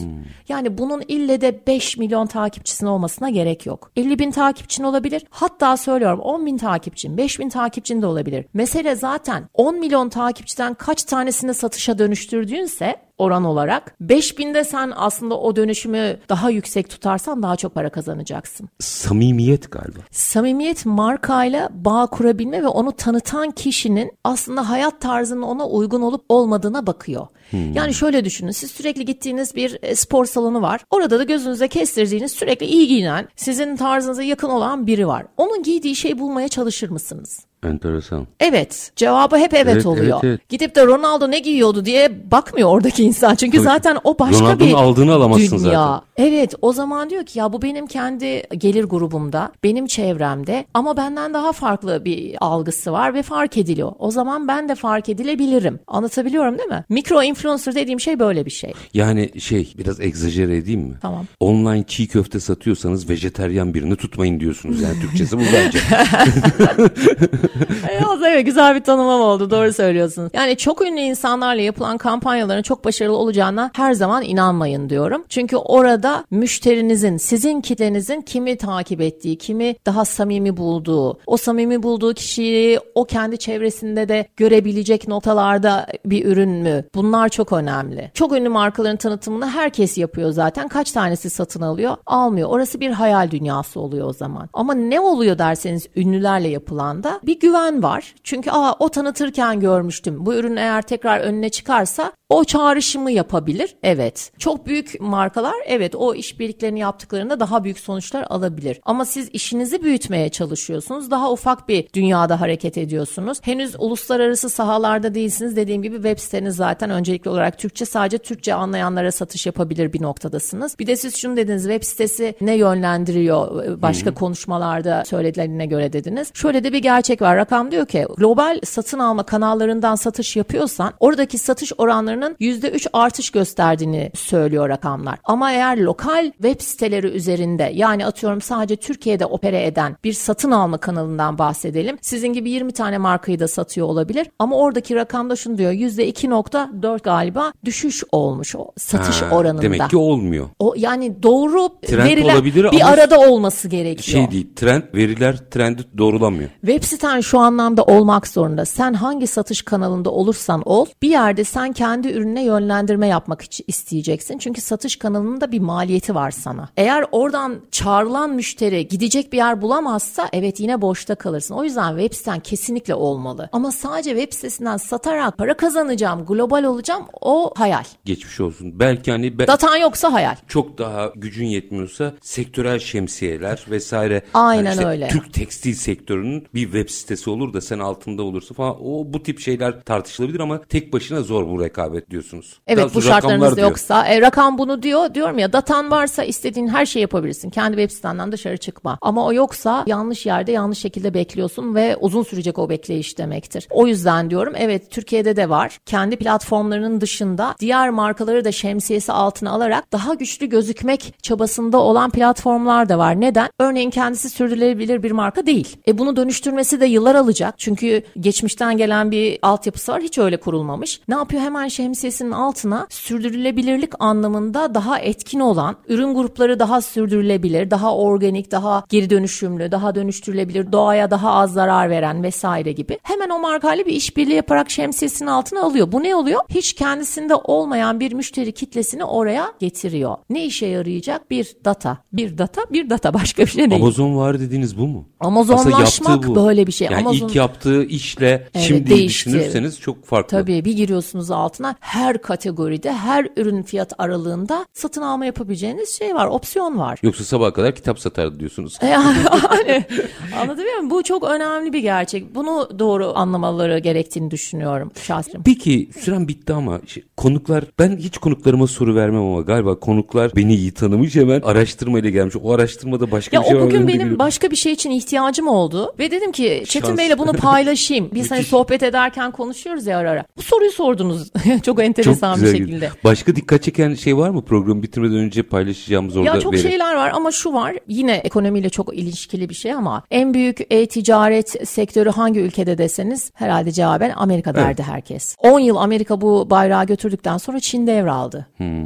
Yani bunun ille de 5 milyon takipçisinin olmasına gerek yok. 50 bin takipçin olabilir. Hatta söylüyorum 10 bin takipçin, 5 bin takipçin de olabilir. Mesele zaten 10 milyon takipçiden kaç tanesini satışa dönüştürdüğünse oran olarak 5000'de sen aslında o dönüşümü daha yüksek tutarsan daha çok para kazanacaksın. Samimiyet galiba. Samimiyet markayla bağ kurabilme ve onu tanıtan kişinin aslında hayat tarzının ona uygun olup olmadığına bakıyor. Yani şöyle düşünün siz sürekli gittiğiniz bir e, spor salonu var. Orada da gözünüze kestirdiğiniz sürekli iyi giyinen sizin tarzınıza yakın olan biri var. Onun giydiği şeyi bulmaya çalışır mısınız? Enteresan. Evet. Cevabı hep evet, Evet, oluyor. evet, evet. Gidip de Ronaldo ne giyiyordu diye bakmıyor oradaki insan. Çünkü Tabii. zaten o başka Ronaldo'nun bir aldığını alamazsın dünya. zaten. Evet o zaman diyor ki ya bu benim kendi gelir grubumda, benim çevremde ama benden daha farklı bir algısı var ve fark ediliyor. O zaman ben de fark edilebilirim. Anlatabiliyorum değil mi? Mikro influencer dediğim şey böyle bir şey. Yani şey biraz egzajere edeyim mi? Tamam. Online çiğ köfte satıyorsanız vejeteryan birini tutmayın diyorsunuz. Yani Türkçesi bu bence. (laughs) (laughs) Da evet, güzel bir tanımlama oldu. Doğru söylüyorsunuz. Yani çok ünlü insanlarla yapılan kampanyaların çok başarılı olacağına her zaman inanmayın diyorum. Çünkü orada müşterinizin, sizin kitlenizin kimi takip ettiği, kimi daha samimi bulduğu, o samimi bulduğu kişiyi o kendi çevresinde de görebilecek noktalarda bir ürün mü? Bunlar çok önemli. Çok ünlü markaların tanıtımını herkes yapıyor zaten. Kaç tanesi satın alıyor? Almıyor. Orası bir hayal dünyası oluyor o zaman. Ama ne oluyor derseniz ünlülerle yapılanda bir güven var. Çünkü aa o tanıtırken görmüştüm. Bu ürün eğer tekrar önüne çıkarsa o çağrışımı yapabilir. Evet. Çok büyük markalar evet o işbirliklerini yaptıklarında daha büyük sonuçlar alabilir. Ama siz işinizi büyütmeye çalışıyorsunuz. Daha ufak bir dünyada hareket ediyorsunuz. Henüz uluslararası sahalarda değilsiniz. Dediğim gibi web siteniz zaten öncelikli olarak Türkçe sadece Türkçe anlayanlara satış yapabilir bir noktadasınız. Bir de siz şunu dediniz web sitesi ne yönlendiriyor başka konuşmalarda söyledilerine göre dediniz. Şöyle de bir gerçek var. Rakam diyor ki global satın alma kanallarından satış yapıyorsan oradaki satış oranlarının %3 artış gösterdiğini söylüyor rakamlar. Ama eğer lokal web siteleri üzerinde yani atıyorum sadece Türkiye'de opere eden bir satın alma kanalından bahsedelim. Sizin gibi 20 tane markayı da satıyor olabilir ama oradaki rakamda şunu diyor %2.4 galiba düşüş olmuş o satış Ha, oranında. Demek ki olmuyor. o yani doğru Trend verilen olabilir bir arada olması gerekiyor. Şey değil trend veriler trendi doğrulamıyor. Web sitem zaten şu anlamda olmak zorunda. Sen hangi satış kanalında olursan ol bir yerde sen kendi ürününe yönlendirme yapmak için isteyeceksin. Çünkü satış kanalının da bir maliyeti var sana. Eğer oradan çağrılan müşteri gidecek bir yer bulamazsa evet yine boşta kalırsın. O yüzden web siten kesinlikle olmalı. Ama sadece web sitesinden satarak para kazanacağım, global olacağım o hayal. Geçmiş olsun. Belki hani be- Datan yoksa hayal. çok daha gücün yetmiyorsa sektörel şemsiyeler vesaire. Aynen Yani işte öyle. Türk tekstil sektörünün bir web sitesi olur da sen altında olursa falan o bu tip şeyler tartışılabilir ama tek başına zor bu rekabet diyorsunuz. Daha Evet bu şartlarınız diyor. yoksa e, rakam bunu diyor diyorum ya datan varsa istediğin her şeyi yapabilirsin. Kendi web sitenden dışarı çıkma. Ama o yoksa yanlış yerde yanlış şekilde bekliyorsun ve uzun sürecek o bekleyiş demektir. O yüzden diyorum evet Türkiye'de de var. Kendi platformlarının dışında diğer markaları da şemsiyesi altına alarak daha güçlü gözükmek çabasında olan platformlar da var. Neden? Örneğin kendisi sürdürülebilir bir marka değil. E bunu dönüştürmesi de yıllar alacak. Çünkü geçmişten gelen bir altyapısı var. Hiç öyle kurulmamış. Ne yapıyor? Hemen şemsiyesinin altına sürdürülebilirlik anlamında daha etkin olan ürün grupları daha sürdürülebilir, daha organik, daha geri dönüşümlü, daha dönüştürülebilir, doğaya daha az zarar veren vesaire gibi. Hemen o markayla bir işbirliği yaparak şemsiyesinin altına alıyor. Bu ne oluyor? Hiç kendisinde olmayan bir müşteri kitlesini oraya getiriyor. Ne işe yarayacak? Bir data. Bir data, bir data başka bir şey değil. Amazon var dediğiniz bu mu? Amazonlaşmak bu. böyle bir şey. Yani Amazon- ilk yaptığı işle Evet, şimdi değişti. düşünürseniz çok farklı. Tabii bir giriyorsunuz altına her kategoride her ürün fiyat aralığında satın alma yapabileceğiniz şey var opsiyon var. Yoksa sabaha kadar kitap satardı diyorsunuz. E, Yani (laughs) anlatabiliyor muyum? Bu çok önemli bir gerçek. Bunu doğru anlamaları gerektiğini düşünüyorum şahsen. Peki süren bitti ama şey, konuklar ben hiç konuklarıma soru vermem ama galiba konuklar beni iyi tanımış hemen araştırmayla gelmiş. O araştırmada başka Ya bir şey o var. bugün önümde benim görüyorum. başka bir şey için ihtiyacım oldu ve dedim ki Çetin. Bey'le bunu (laughs) paylaşayım. Biz hani sohbet ederken konuşuyoruz ya ara ara. Bu soruyu sordunuz (laughs) çok enteresan bir güzel şekilde. gidiyor. Başka dikkat çeken şey var mı programı bitirmeden önce paylaşacağımız orada Ya çok veri? şeyler var ama şu var yine ekonomiyle çok ilişkili bir şey ama en büyük e-ticaret sektörü hangi ülkede deseniz herhalde cevaben Amerika derdi herkes. 10 yıl Amerika bu bayrağı götürdükten sonra Çin devraldı. Hmm.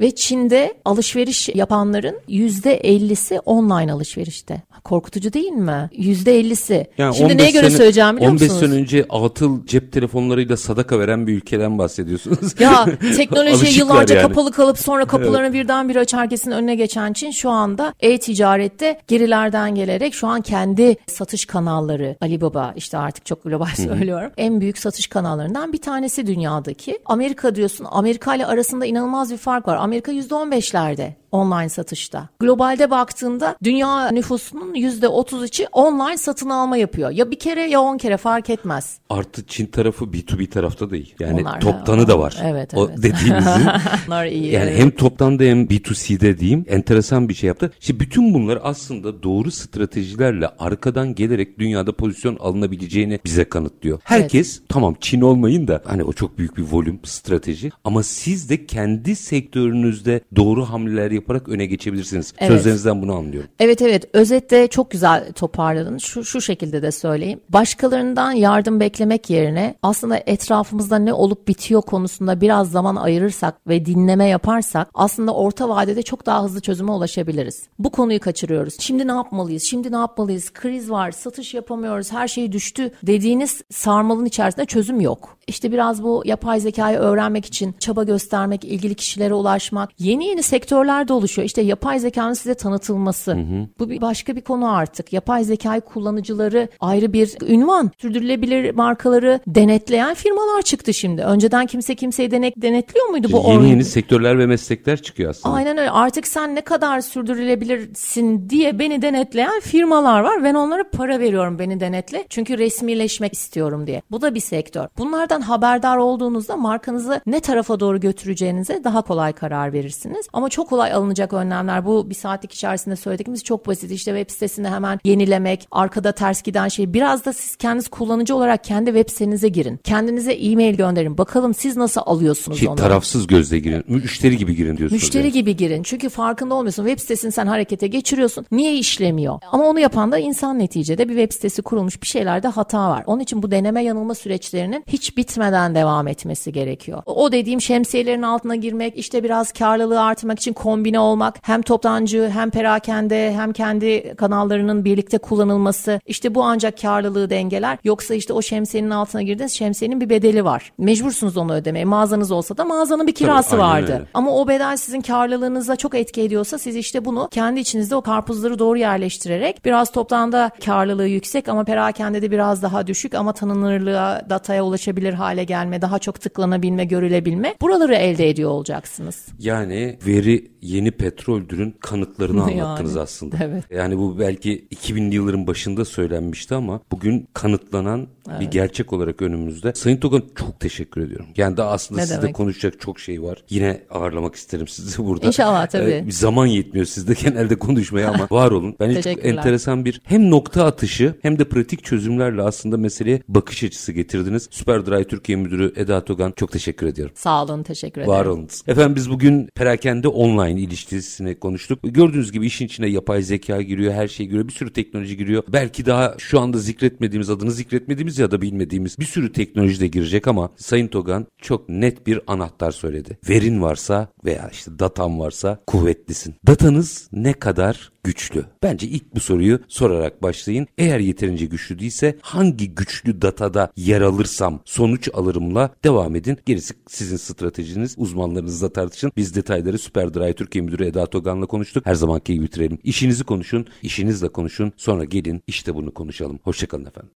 Ve Çin'de alışveriş yapanların %50'si online alışverişte. Korkutucu değil mi? %50'si. Yani Şimdi 15 neye göre sene- söyleyeceğim biliyor 15 musunuz? sene önce atıl cep telefonlarıyla sadaka veren bir ülkeden bahsediyorsunuz. Ya (laughs) teknolojiye yıllarca yani. kapalı kalıp sonra kapılarını birdenbire açar herkesin önüne geçen Çin şu anda e-ticarette gerilerden gelerek şu an kendi satış kanalları Alibaba işte artık çok global söylüyorum. En büyük satış kanallarından bir tanesi dünyadaki. Amerika diyorsun Amerika ile arasında inanılmaz bir fark var. Amerika %15'lerde online satışta. Globalde baktığında dünya nüfusunun %33'ü online satın alma yapıyor. Ya bir kere ya on kere fark etmez. Artı Çin tarafı B2B tarafta değil. Yani Onlar- toptanı da var. Evet, O evet. dediğinizin. (laughs) Onlar iyi. Yani evet. hem toptanda hem B2C'de diyeyim enteresan bir şey yaptı. Şimdi bütün bunlar aslında doğru stratejilerle arkadan gelerek dünyada pozisyon alınabileceğini bize kanıtlıyor. Herkes tamam Çin olmayın da hani o çok büyük bir volüm strateji ama siz de kendi sektörünüzde doğru hamleler yaparak öne geçebilirsiniz. Evet. Sözlerinizden bunu anlıyorum. Evet evet özetle çok güzel toparladın. Şu, şu şekilde de söyleyeyim. Başkalarından yardım beklemek yerine aslında etrafımızda ne olup bitiyor konusunda biraz zaman ayırırsak ve dinleme yaparsak aslında orta vadede çok daha hızlı çözüme ulaşabiliriz. Bu konuyu kaçırıyoruz. Şimdi ne yapmalıyız? Şimdi ne yapmalıyız? Kriz var, satış yapamıyoruz, her şey düştü dediğiniz sarmalın içerisinde çözüm yok. İşte biraz bu yapay zekayı öğrenmek için çaba göstermek, ilgili kişilere ulaşmak, yeni yeni sektörler de oluşuyor. İşte yapay zekanın size tanıtılması. Bu bir başka bir konu artık. Yapay zekayı kullanıcıları ayrı bir ünvan. Sürdürülebilir markaları denetleyen firmalar çıktı şimdi. Önceden kimse kimseyi denek denetliyor muydu bu yeni organ- yeni sektörler ve meslekler çıkıyor aslında. Aynen öyle. Artık sen ne kadar sürdürülebilirsin diye beni denetleyen firmalar var. Ben onlara para veriyorum beni denetle. Çünkü resmileşmek istiyorum diye. Bu da bir sektör. Bunlardan haberdar olduğunuzda markanızı ne tarafa doğru götüreceğinize daha kolay karar verirsiniz. Ama çok kolay alınacak önlemler. Bu bir saatlik içerisinde söylediğimiz çok basit. İşte web sitesini hemen yenilemek, arkada ters giden şey. Biraz da siz kendiniz kullanıcı olarak kendi web sitenize girin. Kendinize e-mail gönderin. Bakalım siz nasıl alıyorsunuz Şey, onu. tarafsız gözle girin. Müşteri gibi girin diyorsunuz. Müşteri yani. gibi girin. Çünkü farkında olmuyorsun. Web sitesini sen harekete geçiriyorsun. Niye işlemiyor? Ama onu yapan da insan neticede bir web sitesi kurulmuş bir şeylerde hata var. Onun için bu deneme yanılma süreçlerinin hiç bitmeden devam etmesi gerekiyor. O dediğim şemsiyelerin altına girmek, işte biraz karlılığı artırmak için kombine olmak hem toptancı hem perakende hem kendi kanallarının birlikte kullanılması işte bu ancak karlılığı dengeler. Yoksa işte o şemsiyenin altına girdiniz şemsiyenin bir bedeli var. Mecbursunuz onu ödemeye. Mağazanız olsa da mağazanın bir kirası Tabii, vardı. öyle. Ama o bedel sizin karlılığınıza çok etki ediyorsa siz işte bunu kendi içinizde o karpuzları doğru yerleştirerek biraz toplamda karlılığı yüksek ama perakende de biraz daha düşük ama tanınırlığa dataya ulaşabilir hale gelme, daha çok tıklanabilme, görülebilme buraları elde ediyor olacaksınız. Yani veri yeni petroldürün kanıtlarını Yani, anlattınız aslında. evet. Yani bu belki 2000'li yılların başında söylenmişti ama bugün kanıtlanan bir gerçek olarak önümüzde. Sayın Togan çok teşekkür ediyorum. Yani daha aslında Ne sizde demek? konuşacak çok şey var. Yine ağırlamak isterim sizi burada. İnşallah, tabii. Ee, zaman yetmiyor sizde (laughs) genelde konuşmaya ama (laughs) var olun. Bence çok enteresan bir hem nokta atışı hem de pratik çözümlerle aslında meseleye bakış açısı getirdiniz. Superdry Türkiye Müdürü Eda Togan çok teşekkür ediyorum. Sağ olun, teşekkür ederim. Var olunuz. Efendim biz bugün perakende online ilişkisini konuştuk. Gördüğünüz gibi işin içine yapay zeka giriyor, her şey giriyor, bir sürü teknoloji giriyor. Belki daha şu anda zikretmediğimiz, adını zikretmediğimiz ya da bilmediğimiz bir sürü teknoloji de girecek ama Sayın Togan çok net bir anahtar söyledi. Verin varsa veya işte datan varsa kuvvetlisin. Datanız ne kadar güçlü? Bence ilk bu soruyu sorarak başlayın. Eğer yeterince güçlü değilse hangi güçlü datada yer alırsam sonuç alırımla devam edin. Gerisi sizin stratejiniz, uzmanlarınızla tartışın. Biz detayları Superdry Türkiye Müdürü Eda Togan'la konuştuk. Her zamanki gibi bitirelim. İşinizi konuşun, işinizle konuşun. Sonra gelin işte bunu konuşalım. Hoşçakalın efendim.